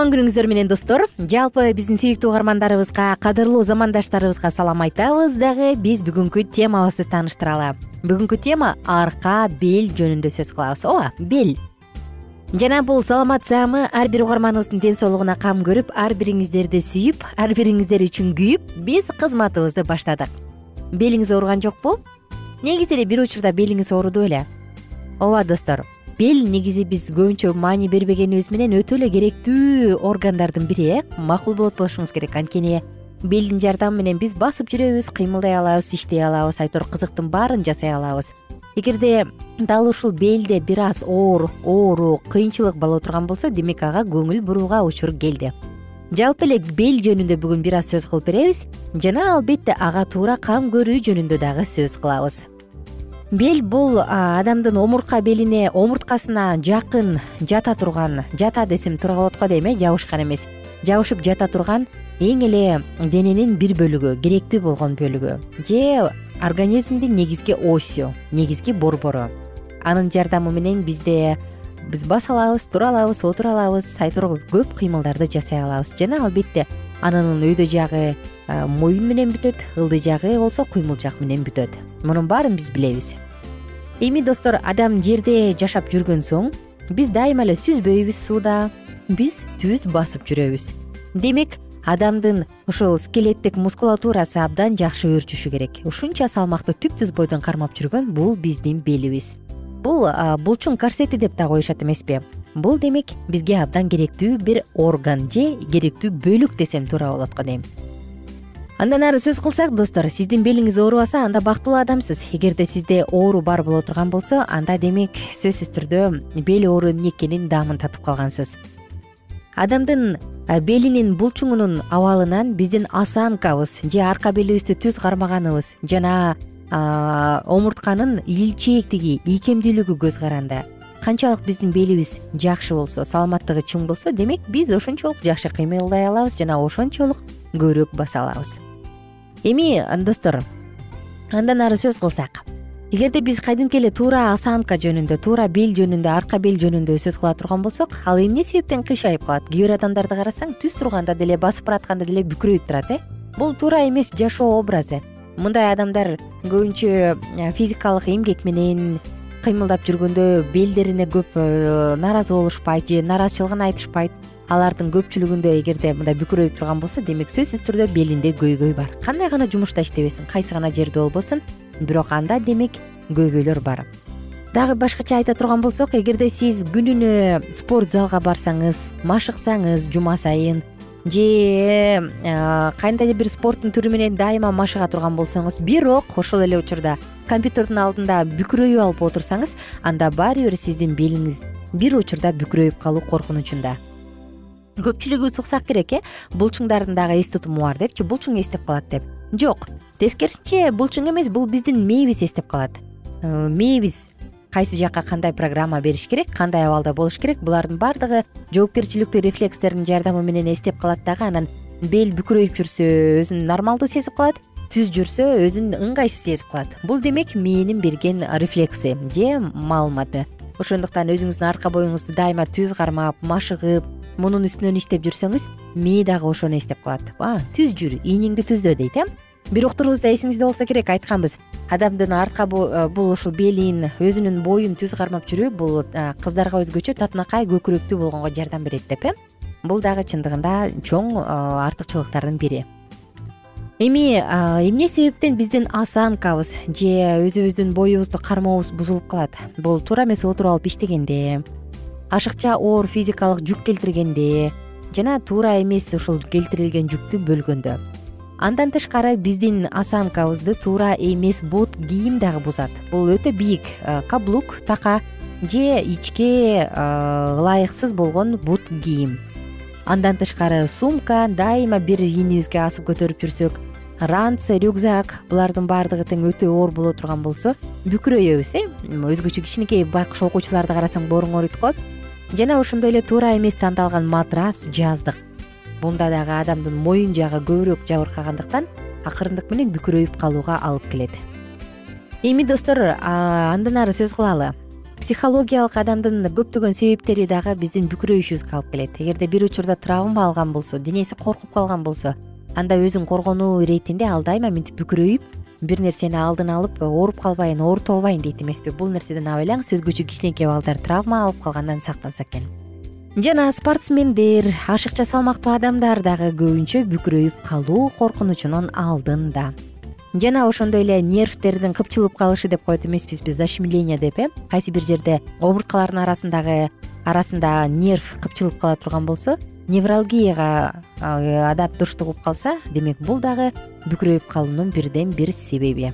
кутман күнүңүздөр менен достор. Жалпы биздин сүйүктүү угармандарыбызга кадырлуу замандаштарыбызга салам айтабыз. Дагы биз бүгүнкү темабызды тааныштыралы. Бүгүнкү тема арка бел жөнүндө сөз кылабыз. Ооба бел. Жана бул саламат саамы ар бир угарманыбыздын ден соолугуна кам көрүп ар бириңиздерди сүйүп ар бириңиздер үчүн күйүп биз кызматыбызды баштадык. Белиңиз ооруган жокпу? Негизи эле бир учурда белиңиз ооруду беле ооба достор бел негизи биз көбүнчө маани бербегенибиз менен өтө эле керектүү органдардын бири э? Макул болот болушуңуз керек. Анткени белдин жардамы менен биз басып жүрөбүз кыймылдай алабыз иштей алабыз айтор кызыктын баарын жасай алабыз. Эгерде дал ушул белде бир аз оор оору кыйынчылык боло турган болсо демек ага көңүл бурууга учур келди. Жалпы эле бел жөнүндө бүгүн бир аз сөз кылып беребиз жана албетте ага туура кам көрүү жөнүндө дагы сөз кылабыз бел бул адамдын омуртка белине омурткасына жакын жата турган жата десем туура болот го дейм э жабышкан эмес. Жабышып жата турган эң эле дененин бир бөлүгү керектүү болгон бөлүгү. Же организмдин негизги осю негизги борбору. Анын жардамы менен бизде биз баса алабыз тура алабыз отура алабыз айтор көп кыймылдарды жасай алабыз. Жана албетте анын өйдө жагы моюн менен бүтөт ылдый жагы болсо куймулчак менен бүтөт. Мунун баарын биз билебиз. Эми достор адам жерде жашап жүргөн соң биз дайыма эле сүзбөйбүз сууда. Биз түз басып жүрөбүз. Демек адамдын ушул скелеттик мускулатурасы абдан жакшы өөрчүшү керек. Ушунча салмакты түп түз бойдон кармап жүргөн бул биздин белибиз. Бул булчуң корсети деп да коюшат эмеспи. Бул демек бизге абдан керектүү бир орган же керектүү бөлүк десем туура болот го дейм андан ары сөз кылсак достор сиздин белиңиз оорубаса анда бактылуу адамсыз. Эгерде сизде оору бар боло турган болсо анда демек сөзсүз түрдө бел оору эмне экенин даамын татып калгансыз. Адамдын белинин булчуңунун абалынан биздин осанкабыз же арка белибизди түз кармаганыбыз жана омуртканын илчээктиги ийкемдүүлүгү көз каранды. Канчалык биздин белибиз жакшы болсо саламаттыгы чың болсо демек биз ошончолук жакшы кыймылдай алабыз жана ошончолук көбүрөөк баса алабыз эми достор андан ары сөз кылсак. Эгерде биз кадимки эле туура осанка жөнүндө туура бел жөнүндө арка бел жөнүндө сөз кыла турган болсок ал эмне себептен кыйшайып калат? Кээ бир адамдарды карасаң түз турганда деле басып баратканда деле бүкүрөйүп турат э? Бул туура эмес жашоо образы. Мындай адамдар көбүнчө э, физикалык эмгек менен кыймылдап жүргөндө белдерине көп э, нааразы болушпайт же нааразычылыгын айтышпайт алардын көпчүлүгүндө эгерде мындай бүкүрөйүп турган болсо демек сөзсүз түрдө белинде көйгөй бар. Кандай гана жумушта иштебесин кайсы гана жерде болбосун бирок анда демек көйгөйлөр бар. Дагы башкача айта турган болсок эгерде сиз күнүнө спорт залга барсаңыз машыксаңыз жума сайын же кандайдыр бир спорттун түрү менен дайыма машыга турган болсоңуз бирок ошол эле учурда компьютердин алдында бүкүрөйүп алып отурсаңыз анда баары бир сиздин белиңиз бир учурда бүкүрөйүп калуу коркунучунда көпчүлүгүбүз уксак керек э? Булчуңдардын дагы эс тутуму бар депчи булчуң эстеп калат деп. Жок тескерисинче булчуң эмес бул биздин мээбиз эстеп калат. Э, мээбиз кайсы жакка кандай программа бериш керек кандай абалда болуш керек булардын баардыгы жоопкерчиликтүү рефлекстердин жардамы менен эстеп калат дагы анан бел бүкүрөйүп жүрсө өзүн нормалдуу сезип калат түз жүрсө өзүн ыңгайсыз сезип калат. Бул демек мээнин берген рефлекси же маалыматы. Ошондуктан өзүңүздүн арка боюңузду дайыма түз кармап машыгып мунун үстүнөн иштеп жүрсөңүз мээ дагы ошону эстеп калат. Түз жүр ийниңди түздө дейт э бир уктуруубузда эсиңизде болсо керек айтканбыз. Адамдын артка э, бул ушул белин өзүнүн боюн түз кармап жүрүү бул э, кыздарга өзгөчө татынакай көкүрөктүү болгонго жардам берет деп э? Бул дагы чындыгында чоң э, артыкчылыктардын бири. Эми эмне себептен биздин осанкабыз же өзүбүздүн боюбузду кармообуз бузулуп калат? Бул туура эмес отуруп алып иштегенде ашыкча оор физикалык жүк келтиргенде жана туура эмес ушул келтирилген жүктү бөлгөндө. Андан тышкары биздин осанкабызды туура эмес бут кийим дагы бузат. Бул өтө бийик э, каблук така же ичке э, ылайыксыз болгон бут кийим. Андан тышкары сумка дайыма бир ийнибизге асып көтөрүп жүрсөк ранце рюкзак булардын баардыгы тең өтө оор боло турган болсо бүкүрөйөбүз э. Өзгөчө кичинекей байкуш окуучуларды карасаң бооруң ооруйт го жана ошондой эле туура эмес тандалган матрас жаздык. Мында дагы адамдын моюн жагы көбүрөөк жабыркагандыктан акырындык менен бүкүрөйүп калууга алып келет. Эми достор андан ары сөз кылалы. Психологиялык адамдын көптөгөн себептери дагы биздин бүкүрөйүшүбүзгө алып келет. Эгерде бир учурда травма алган болсо денеси коркуп калган болсо анда өзүн коргонуу иретинде ал дайыма мынтип бүкүрөйүп бир нерсени алдын алып ооруп калбайын оорутуп албайын дейт эмеспи. Бул нерседен абайлаңыз өзгөчө кичинекей балдар травма алып калгандан сактанса экен. Жана спортсмендер ашыкча салмактуу адамдар дагы көбүнчө бүкүрөйүп калуу коркунучунун алдында. Жана ошондой эле нервтердин кыпчылып калышы деп коет эмеспизби защемление деп э кайсы бир жерде омурткалардын арасындагы арасында нерв кыпчылып кала турган болсо невралгияга адам туштугуп калса демек бул дагы бүкүрөйүп калуунун бирден бир себеби.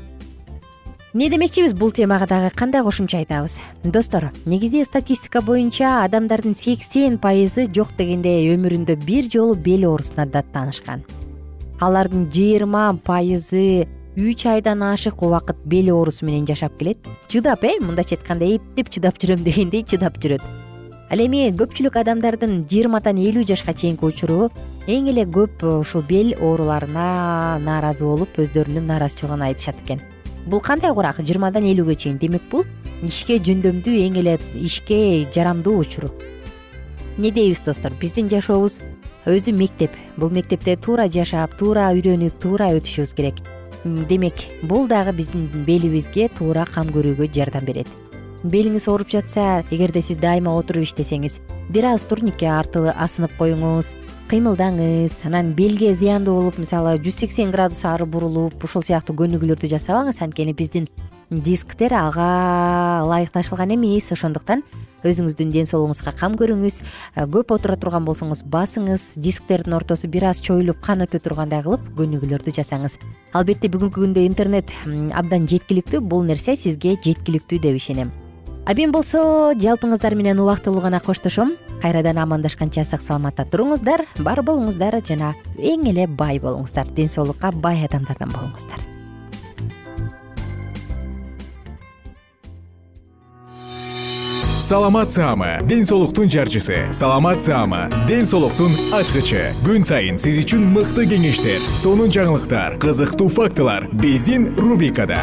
Эмне демекчибиз бул темага дагы кандай кошумча айтабыз? Достор негизи статистика боюнча адамдардын сексен пайызы жок дегенде өмүрүндө бир жолу бел оорусуна даттанышкан. Алардын жыйырма пайызы үч айдан ашык убакыт бел оорусу менен жашап келет. Чыдап э? Мындайча айтканда эптеп чыдап жүрөм дегендей чыдап жүрөт ал эми көпчүлүк адамдардын жыйырмадан элүү жашка чейинки учуру эң эле көп ушул бел ооруларына нааразы болуп өздөрүнүн нааразычылыгын айтышат экен. Бул кандай курак? Жыйырмадан элүүгө чейин демек бул ишке жөндөмдүү эң эле ишке жарамдуу учур эмне дейбиз достор? Биздин жашообуз өзү мектеп. Бул мектепте туура жашап туура үйрөнүп туура өтүшүбүз керек. Демек бул дагы биздин белибизге туура кам көрүүгө жардам берет белиңиз ооруп жатса эгерде сиз дайыма отуруп иштесеңиз бир аз турникке асынып коюңуз кыймылдаңыз. Анан белге зыяндуу болуп мисалы жүз сексен градус ары бурулуп ушул сыяктуу көнүгүүлөрдү жасабаңыз анткени биздин дисктер ага ылайыкташылган эмес. Ошондуктан өзүңүздүн ден соолугуңузга кам көрүңүз көп отура турган болсоңуз басыңыз дисктердин ортосу бир аз чоюлуп кан өтө тургандай кылып көнүгүүлөрдү жасаңыз. Албетте бүгүнкү күндө интернет абдан жеткиликтүү. Бул нерсе сизге жеткиликтүү деп ишенем а мен болсо жалпыңыздар менен убактылуу гана коштошом. Кайрадан амандашканча сак саламатта туруңуздар бар болуңуздар жана эң эле бай болуңуздар ден соолукка бай адамдардан болуңуздар. Саламат саама ден соолуктун жарчысы. Саламат саама ден соолуктун ачкычы. Күн сайын сиз үчүн мыкты кеңештер сонун жаңылыктар кызыктуу фактылар. Биздин рубрикада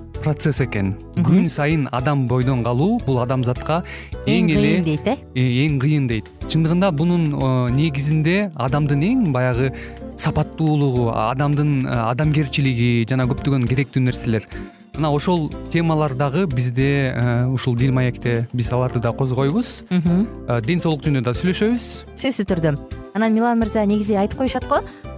процесс экен. Күн сайын адам бойдон калуу бул адамзатка эң эле кыйын дейт э? э эң кыйын дейт. Чындыгында бунун негизинде адамдын эң баягы сапаттуулугу адамдын э, адамгерчилиги жана көптөгөн керектүү нерселер. Мына ошол темалар дагы бизде э, ушул дил маекте биз аларды да козгойбуз. Ден соолук жөнүндө да сүйлөшөбүз. Сөзсүз түрдө. Анан милан мырза негизи айтып коюшат го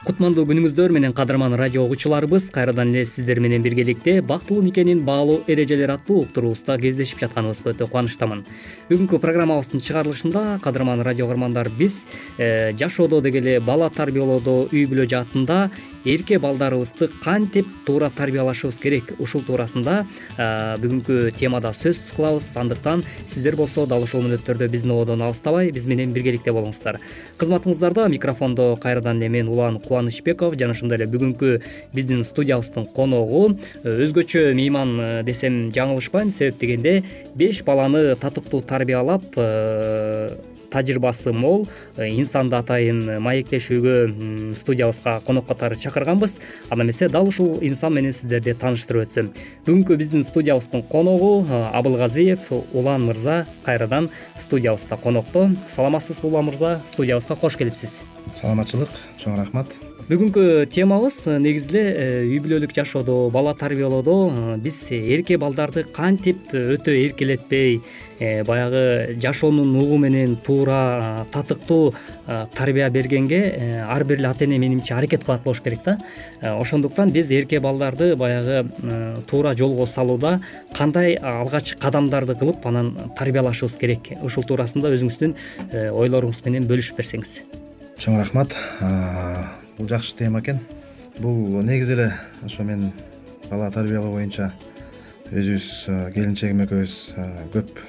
кутмандуу күнүңүздөр менен кадырман радио угуучуларыбыз кайрадан эле сиздер менен биргеликте бактылуу никенин баалуу эрежелери аттуу уктуруубузда кездешип жатканыбызга өтө кубанычтамын. Бүгүнкү программабыздын чыгарылышында кадырман радио угармандар биз э, жашоодо деги эле бала тарбиялоодо үй бүлө жаатында эрке балдарыбызды кантип туура тарбиялашыбыз керек. Ушул туурасында бүгүнкү темада сөз кылабыз. Андыктан сиздер болсо дал ушул мүнөттөрдө биздин ободон алыстабай биз менен биргеликте болуңуздар. Кызматыңыздарда микрофондо кайрадан эле мен улан кубанычбеков жана ошондой эле бүгүнкү биздин студиябыздын коногу. Өзгөчө мейман э, десем жаңылышпайм. Себеп дегенде беш баланы татыктуу тарбиялап э, тажрыйбасы мол э, инсанды атайын маектешүүгө студиябызга конок катары чакырганбыз. Анда эмесе дал ушул инсан менен сиздерди тааныштырып өтсөм. Бүгүнкү биздин студиябыздын коногу э, абылгазиев улан мырза кайрадан студиябызда конокто. Саламатсызбы улан мырза? Студиябызга кош келипсиз. Саламатчылык чоң рахмат. Бүгүнкү темабыз э, негизи эле үй бүлөлүк жашоодо бала тарбиялоодо биз эрке балдарды кантип өтө эркелетпей баягы жашоонун угу менен туура татыктуу тарбия бергенге ар бир эле ата эне менимче аракет кылат болуш керек да. Ошондуктан биз эрке балдарды баягы туура жолго салууда кандай алгачкы кадамдарды кылып анан тарбиялашыбыз керек. Ушул туурасында өзүңүздүн ойлоруңуз менен бөлүшүп берсеңиз. Чоң рахмат. Бул жакшы тема экен. Бул негизи эле ошо мен бала тарбиялоо боюнча өзүбүз келинчегим экөөбүз көп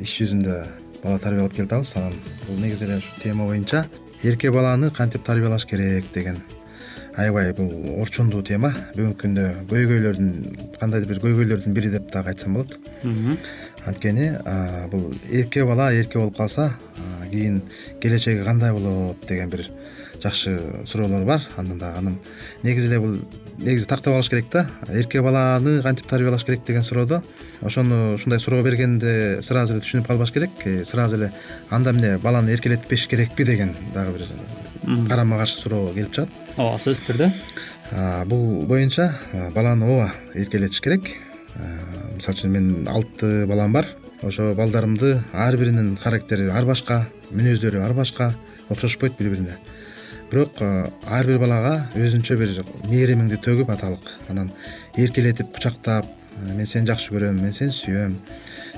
иш жүзүндө бала тарбиялап келатабыз анан бул негизи эле ушу тема боюнча эрке баланы кантип тарбиялаш керек? деген. Аябай бул орчундуу тема. Бүгүнкү күндө көйгөйлөрдүн кандайдыр бир көйгөйлөрдүн бири деп дагы айтсам болот. Анткени бул эрке бала эрке болуп калса кийин келечеги кандай болот деген бир жакшы суроолор бар. Андан дагы анан негизи эле бул негизи тактап алыш керек да. Эрке баланы кантип тарбиялаш керек деген суроодо. Ошону ушундай суроо бергенде сразу эле түшүнүп калбаш керек. Э, сразу эле анда эмне баланы эркелетпеш керекпи? деген дагы бир карама каршы суроо келип чыгат. Ооба сөзсүз түрдө? Бул боюнча баланы ооба эркелетиш керек. Мисалы үчүн менин алты балам бар. Ошо балдарымды ар биринин характери ар башка мүнөздөрү ар башка окшошпойт бири бирине бирок ар бир балага өзүнчө бир мээримиңди төгүп аталык. Анан эркелетип кучактап мен сени жакшы көрөм мен сени сүйөм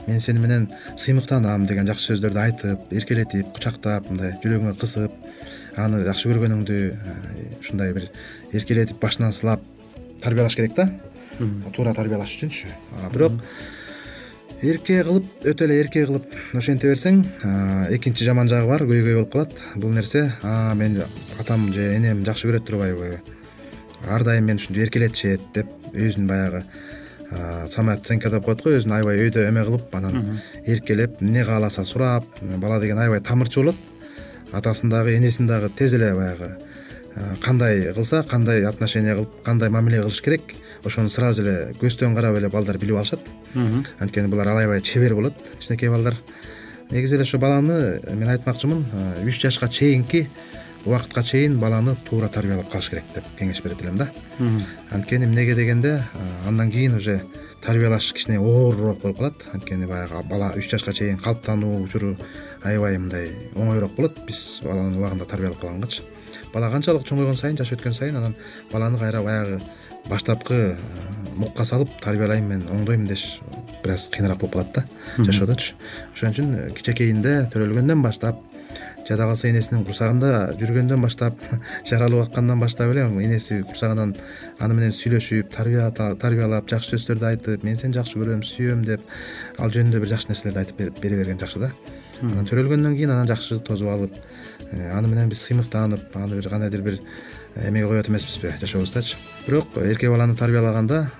мен сени менен сыймыктанам деген жакшы сөздөрдү айтып эркелетип кучактап мындай жүрөгүңө кысып аны жакшы көргөнүңдү ушундай бир эркелетип башынан сылап тарбиялаш керек да. Туура тарбиялаш үчүнчү. Бирок эрке кылып өтө эле эрке кылып ошенте берсең экинчи жаман жагы бар көйгөй болуп калат. Бул нерсе мени атам же энем жакшы көрөт турбайбы. Ар дайым мени ушинтип эркелетишет деп өзүн баягы самооценка деп коет го өзүн аябай өйдө эме кылып анан эркелеп эмне кааласа сурап бала деген аябай тамырчы болот. Атасын дагы энесин дагы тез эле баягы кандай кылса кандай отношение кылып кандай мамиле кылыш керек ошону сразу эле көзтөн карап эле балдар билип алышат. Анткени булар аябай чебер болот. Кичинекей балдар негизи эле ошо баланы мен айтмакчымын үч жашка чейинки убакытка чейин баланы туура тарбиялап калыш керек деп кеңеш берет элем да. Анткени эмнеге дегенде андан кийин уже тарбиялаш кичине оорураак болуп калат. Анткени баягы бала үч жашка чейин калыптануу учуру аябай мындай оңоюраак болот. Биз баланы убагында тарбиялап калгангачы бала канчалык чоңойгон сайын жаш өткөн сайын анан баланы кайра баягы баштапкы мукка салып тарбиялайм мен оңдойм деш. Бир аз кыйыныраак болуп калат да. Жашоодочу ошон үчүн кичекейинде төрөлгөндөн баштап жада калса энесинин курсагында жүргөндөн баштап жаралып аккандан баштап эле энеси курсагынан аны менен сүйлөшүп тарбиялап жакшы сөздөрдү айтып мен сени жакшы көрөм сүйөм деп ал жөнүндө бир жакшы нерселерди айтып бере берген жакшы да. Анан төрөлгөндөн кийин анан жакшы тосуп алып э, аны менен биз сыймыктанып аны бир кандайдыр бир эмеге коет эмеспизби жашообуздачы. Бирок эрке баланы тарбиялаганда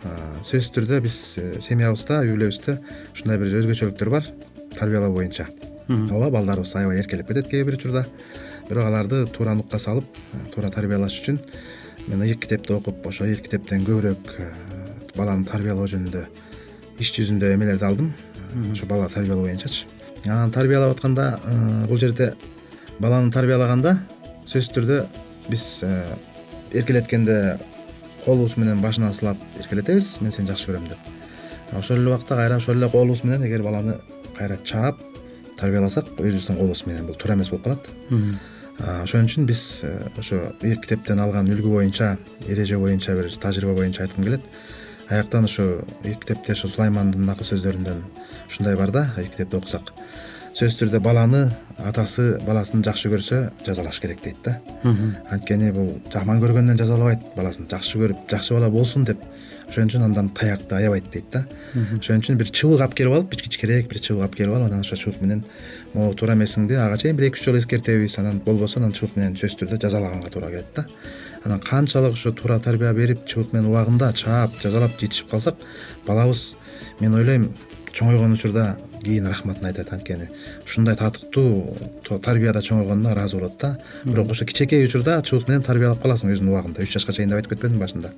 сөзсүз түрдө биз э, семьябызда үй бүлөбүздө ушундай бир өзгөчөлүктөр бар тарбиялоо боюнча. Ооба балдарыбыз аябай эркелеп кетет кээ бир учурда. Бирок аларды туура нукка салып э, туура тарбиялаш үчүн мен ыйык китепти окуп ошо ыйык китептен көбүрөөк э, баланы тарбиялоо жөнүндө иш жүзүндө эмелерди алдым. Ошо бала тарбиялоо боюнчачы. Анан тарбиялап атканда бул жерде баланы тарбиялаганда сөзсүз түрдө биз э, эркелеткенде колубуз менен башынан сылап эркелетебиз мен сени жакшы көрөм деп. Ошол эле убакта кайра ошол эле колубуз менен эгер баланы кайра чаап тарбияласак өзүбүздүн колубуз менен бул туура эмес болуп калат. Ошон үчүн биз э, ошо ыйык китептен алган үлгү боюнча эреже боюнча бир тажрыйба боюнча айткым келет. Аяктан ушу ыйык китепте ушу сулаймандын акыл сөздөрүндөн ушундай бар да ыйык китепти окусак сөзсүз түрдө баланы атасы баласын жакшы көрсө жазалаш керек дейт да. Анткени бул жаман көргөндөн жазалабайт баласын жакшы көрүп жакшы бала болсун деп. Ошон үчүн андан таякты аябайт дейт да. Ошон үчүн бир чыбык алып келип алып бир кичкерээк бир чыбык алып келип алып анан ошо чыбык менен могу туура эмесиңди ага чейин бир эки үч жолу эскертебиз анан болбосо анан чыбык менен сөзсүз түрдө жазалаганга туура келет да. Анан канчалык ошо туура тарбия берип чыбык менен убагында чаап жазалап жетишип калсак балабыз мен ойлойм чоңойгон учурда кийин рахматын айтат анткени. Ушундай татыктуу тарбияда чоңойгонуна ыраазы болот да. Бирок ошо кичинекей учурда чыбык менен тарбиялап каласың өзүнүн убагында. Үч жашка чейин деп айтып кетпедимби башында.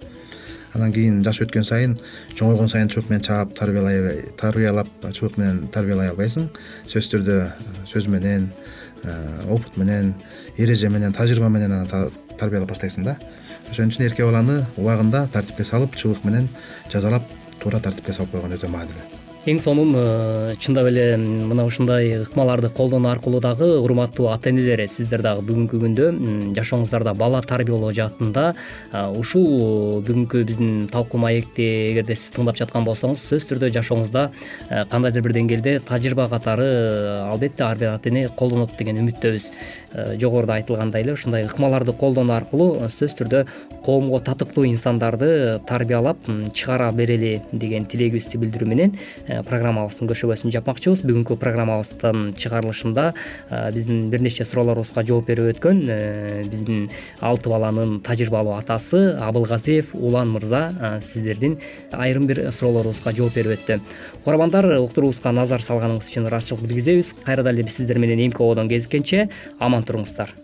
Анан кийин жаш өткөн сайын чоңойгон сайын чыбык менен чаап тарбиялай тарбиялап чыбык менен тарбиялай албайсың. Сөзсүз түрдө сөз менен э, опыт менен эреже менен тажрыйба менен аны тарбиялап баштайсың да. Ошон үчүн эрке баланы убагында тартипке салып чыбык менен жазалап туура тартипке салып койгон өтө маанилүү эң сонун э, чындап эле мына ушундай ыкмаларды колдонуу аркылуу дагы урматтуу ата энелер сиздер дагы бүгүнкү күндө жашооңуздарда бала тарбиялоо жаатында ушул бүгүнкү биздин талкуу маекти эгерде сиз тыңдап жаткан болсоңуз сөзсүз түрдө жашооңузда э, кандайдыр бир деңгээлде тажрыйба катары э, албетте ар бир ата эне колдонот деген үмүттөбүз. Жогоруда айтылгандай эле ушундай ыкмаларды колдонуу аркылуу сөзсүз түрдө коомго татыктуу инсандарды тарбиялап чыгара берели деген тилегибизди билдирүү менен Э, программабыздын көшөгөсүн жапмакчыбыз. Бүгүнкү программабыздын чыгарылышында э, биздин бир нече суроолорубузга жооп берип өткөн э, биздин алты баланын тажрыйбалуу атасы абылгазиев улан мырза сиздердин айрым бир суроолорубузга жооп берип өттү. Угармандар уктуруубузга назар салганыңыз үчүн ыраазычылык билгизебиз. Кайрадан эле биз сиздер менен эмки ободон кезишкенче аман туруңуздар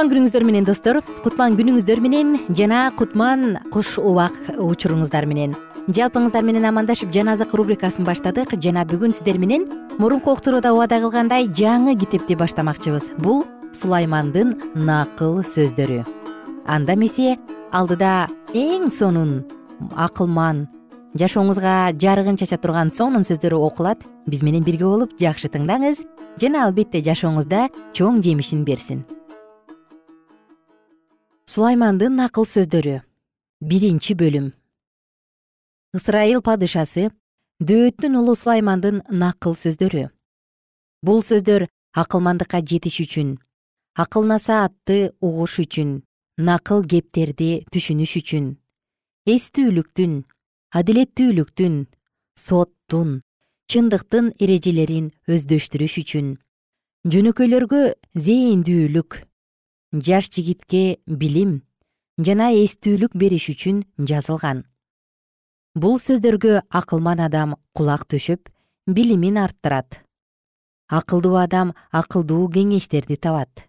кутман күнүңүздөр менен достор. Кутман күнүңүздөр менен жана кутман куш убак учуруңуздар менен. Жалпыңыздар менен амандашып жан азык рубрикасын баштадык. Жана бүгүн сиздер менен мурунку уктурууда убада кылгандай жаңы китепти баштамакчыбыз. Бул сулаймандын накыл сөздөрү анда эмесе алдыда эң сонун акылман жашооңузга жарыгын чача турган сонун сөздөрү окулат. Биз менен бирге болуп жакшы тыңдаңыз. Жана албетте жашооңузда чоң жемишин берсин сулаймандын накыл сөздөрү. Биринчи бөлүм. Ысрайыл падышасы дөөттүн уулу сулаймандын накыл сөздөрү. Бул сөздөр акылмандыкка жетиш үчүн акыл насаатты угуш үчүн накыл кептерди түшүнүш үчүн эстүүлүктүн адилеттүүлүктүн соттун чындыктын эрежелерин өздөштүрүш үчүн жөнөкөйлөргө зээндүүлүк жаш жигитке билим жана эстүүлүк бериш үчүн жазылган. Бул сөздөргө акылман адам кулак төшөп билимин арттырат. Акылдуу адам акылдуу кеңештерди табат.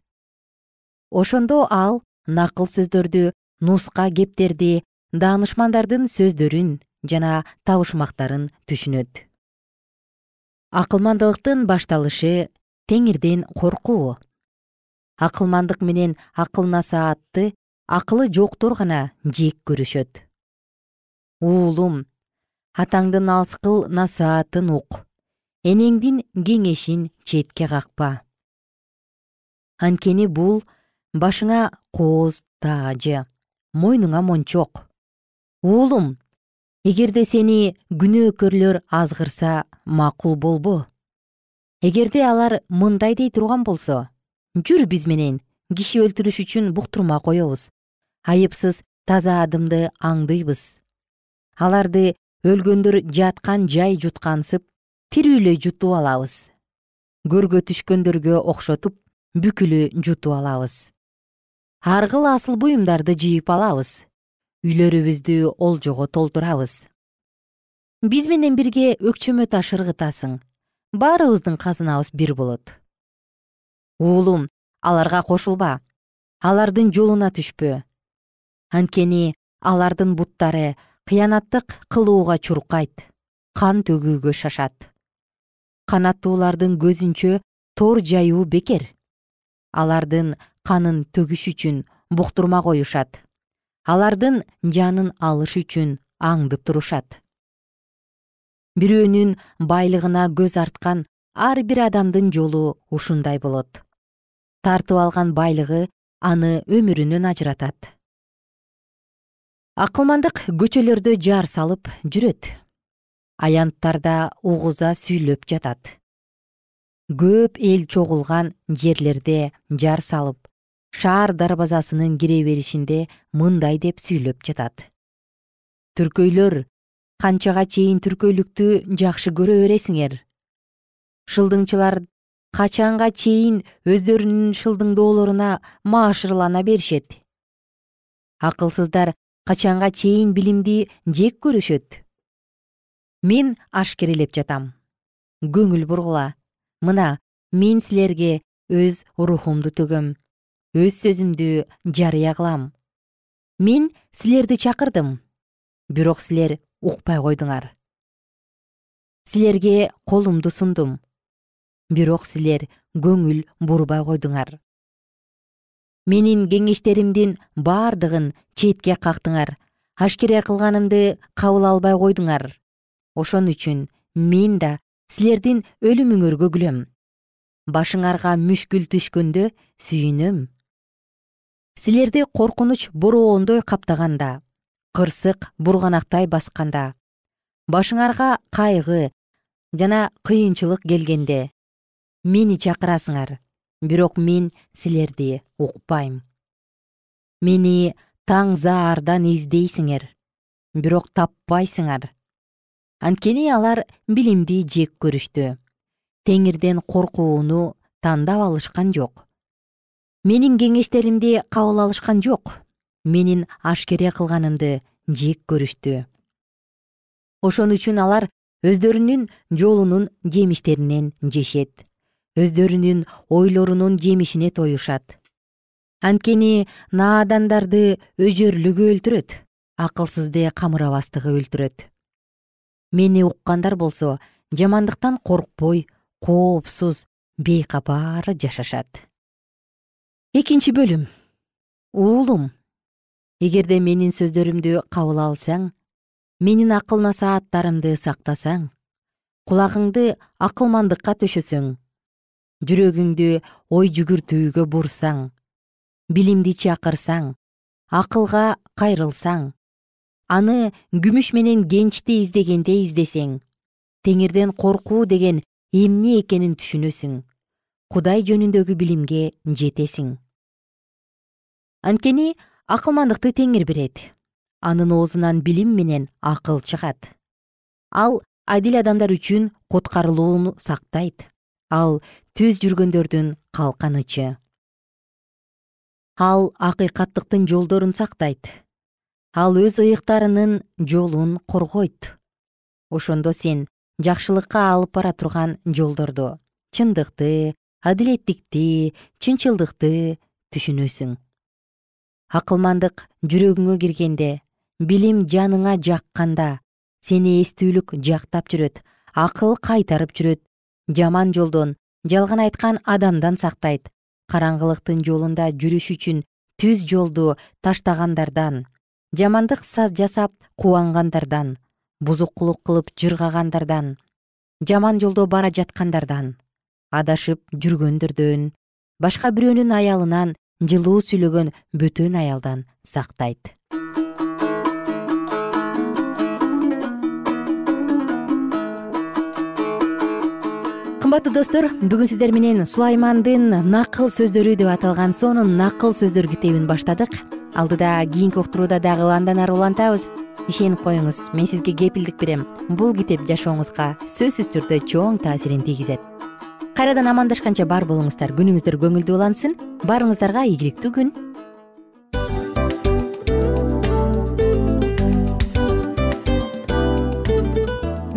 Ошондо ал накыл сөздөрдү нуска кептерди даанышмандардын сөздөрүн жана табышмактарын түшүнөт. Акылмандылыктын башталышы теңирден коркуу акылмандык менен акыл насаатты акылы жоктор гана жек көрүшөт. Уулум атаңдын алскыл насаатын ук энеңдин кеңешин четке какпа. Анткени бул башыңа кооз таажы мойнуңа мончок. Уулум эгерде сени күнөөкөрлөр азгырса макул болбо. Эгерде алар мындай дей турган болсо жүр биз менен. Киши өлтүрүш үчүн буктурма коебуз айыпсыз таза адымды аңдыйбыз. Аларды өлгөндөр жаткан жай жуткансып тирүүлөй жутуп алабыз. Көргө түшкөндөргө окшотуп бүкүлү жутуп алабыз. Ар кыл асыл буюмдарды жыйып алабыз. Үйлөрүбүздү олжого толтурабыз. Биз менен бирге өкчөмө таш ыргытасың баарыбыздын казынабыз бир болот уулум аларга кошулба. Алардын жолуна түшпө анткени алардын буттары кыянаттык кылууга чуркайт кан төгүүгө шашат. Канаттуулардын көзүнчө тор жаюу бекер. Алардын канын төгүш үчүн буктурма коюшат. Алардын жанын алыш үчүн аңдып турушат. Бирөөнүн байлыгына көз арткан ар бир адамдын жолу ушундай болот тартып алган байлыгы аны өмүрүнөн ажыратат. Акылмандык көчөлөрдө жар салып жүрөт. Аянттарда угуза сүйлөп жатат. Көп эл чогулган жерлерде жар салып шаар дарбазасынын кире беришинде мындай деп сүйлөп жатат. Түркөйлөр канчага чейин түркөйлүктү жакшы көрө бересиңер. Шылдыңчылар качанга чейин өздөрүнүн шылдыңдоолоруна маашырлана беришет. Акылсыздар качанга чейин билимди жек көрүшөт. Мен ашкерелеп жатам. Көңүл бургула мына мен силерге өз рухумду төгөм өз сөзүмдү жарыя кылам. Мен силерди чакырдым. Бирок силер укпай койдуңар. Силерге колумду сундум бирок силер көңүл бурбай койдуңар. Менин кеңештеримдин бардыгын четке кактыңар ашкере кылганымды кабыл албай койдуңар. Ошон үчүн мен да силердин өлүмүңөргө күлөм башыңарга мүшкүл түшкөндө сүйүнөм. Силерди коркунуч бороондой каптаганда кырсык бурганактай басканда башыңарга кайгы жана кыйынчылык келгенде мени чакырасыңар бирок мен силерди укпайм. Мени таң заардан издейсиңер бирок таппайсыңар. Анткени алар билимди жек көрүштү теңирден коркууну тандап алышкан жок. Менин кеңештеримди кабыл алышкан жок менин ашкере кылганымды жек көрүштү. Ошон үчүн алар өздөрүнүн жолунун жемиштеринен жешет өздөрүнүн ойлорунун жемишине тоюшат. Анткени наадандарды өжөрлүгү өлтүрөт акылсызды камырабастыгы өлтүрөт. Мени уккандар болсо жамандыктан коркпой коопсуз бейкапара жашашат. Экинчи бөлүм. Уулум. Эгерде менин сөздөрүмдү кабыл алсаң менин акыл насааттарымды сактасаң кулагыңды акылмандыкка төшөсөң жүрөгүңдү ой жүгүртүүгө бурсаң билимди чакырсаң акылга кайрылсаң аны күмүш менен кенчти издегендей издесең теңирден коркуу деген эмне экенин түшүнөсүң кудай жөнүндөгү билимге жетесиң. Анткени акылмандыкты теңир берет анын оозунан билим менен акыл чыгат. Ал адил адамдар үчүн куткарылууну сактайт ал түз жүргөндөрдүн калканычы. Ал акыйкаттыктын жолдорун сактайт. Ал өз ыйыктарынын жолун коргойт. Ошондо сен жакшылыкка алып бара турган жолдорду чындыкты адилеттикти чынчылдыкты түшүнөсүң. Акылмандык жүрөгүңө киргенде билим жаныңа жакканда сени эстүүлүк жактап жүрөт акыл кайтарып жүрөт жаман жолдон жалган айткан адамдан сактайт. Караңгылыктын жолунда жүрүш үчүн түз жолду таштагандардан жамандык жасап кубангандардан бузукулук кылып жыргагандардан жаман жолдо бара жаткандардан адашып жүргөндөрдөн башка бирөөнүн аялынан жылуу сүйлөгөн бөтөн аялдан сактайт кымбаттуу достор бүгүн сиздер менен сулаймандын накыл сөздөрү деп аталган сонун накыл сөздөр китебин баштадык. Алдыда кийинки уктурууда дагы андан ары улантабыз. Ишенип коюңуз мен сизге кепилдик берем. Бул китеп жашооңузга сөзсүз түрдө чоң таасирин тийгизет. Кайрадан амандашканча бар болуңуздар күнүңүздөр көңүлдүү улансын. Баарыңыздарга ийгиликтүү күн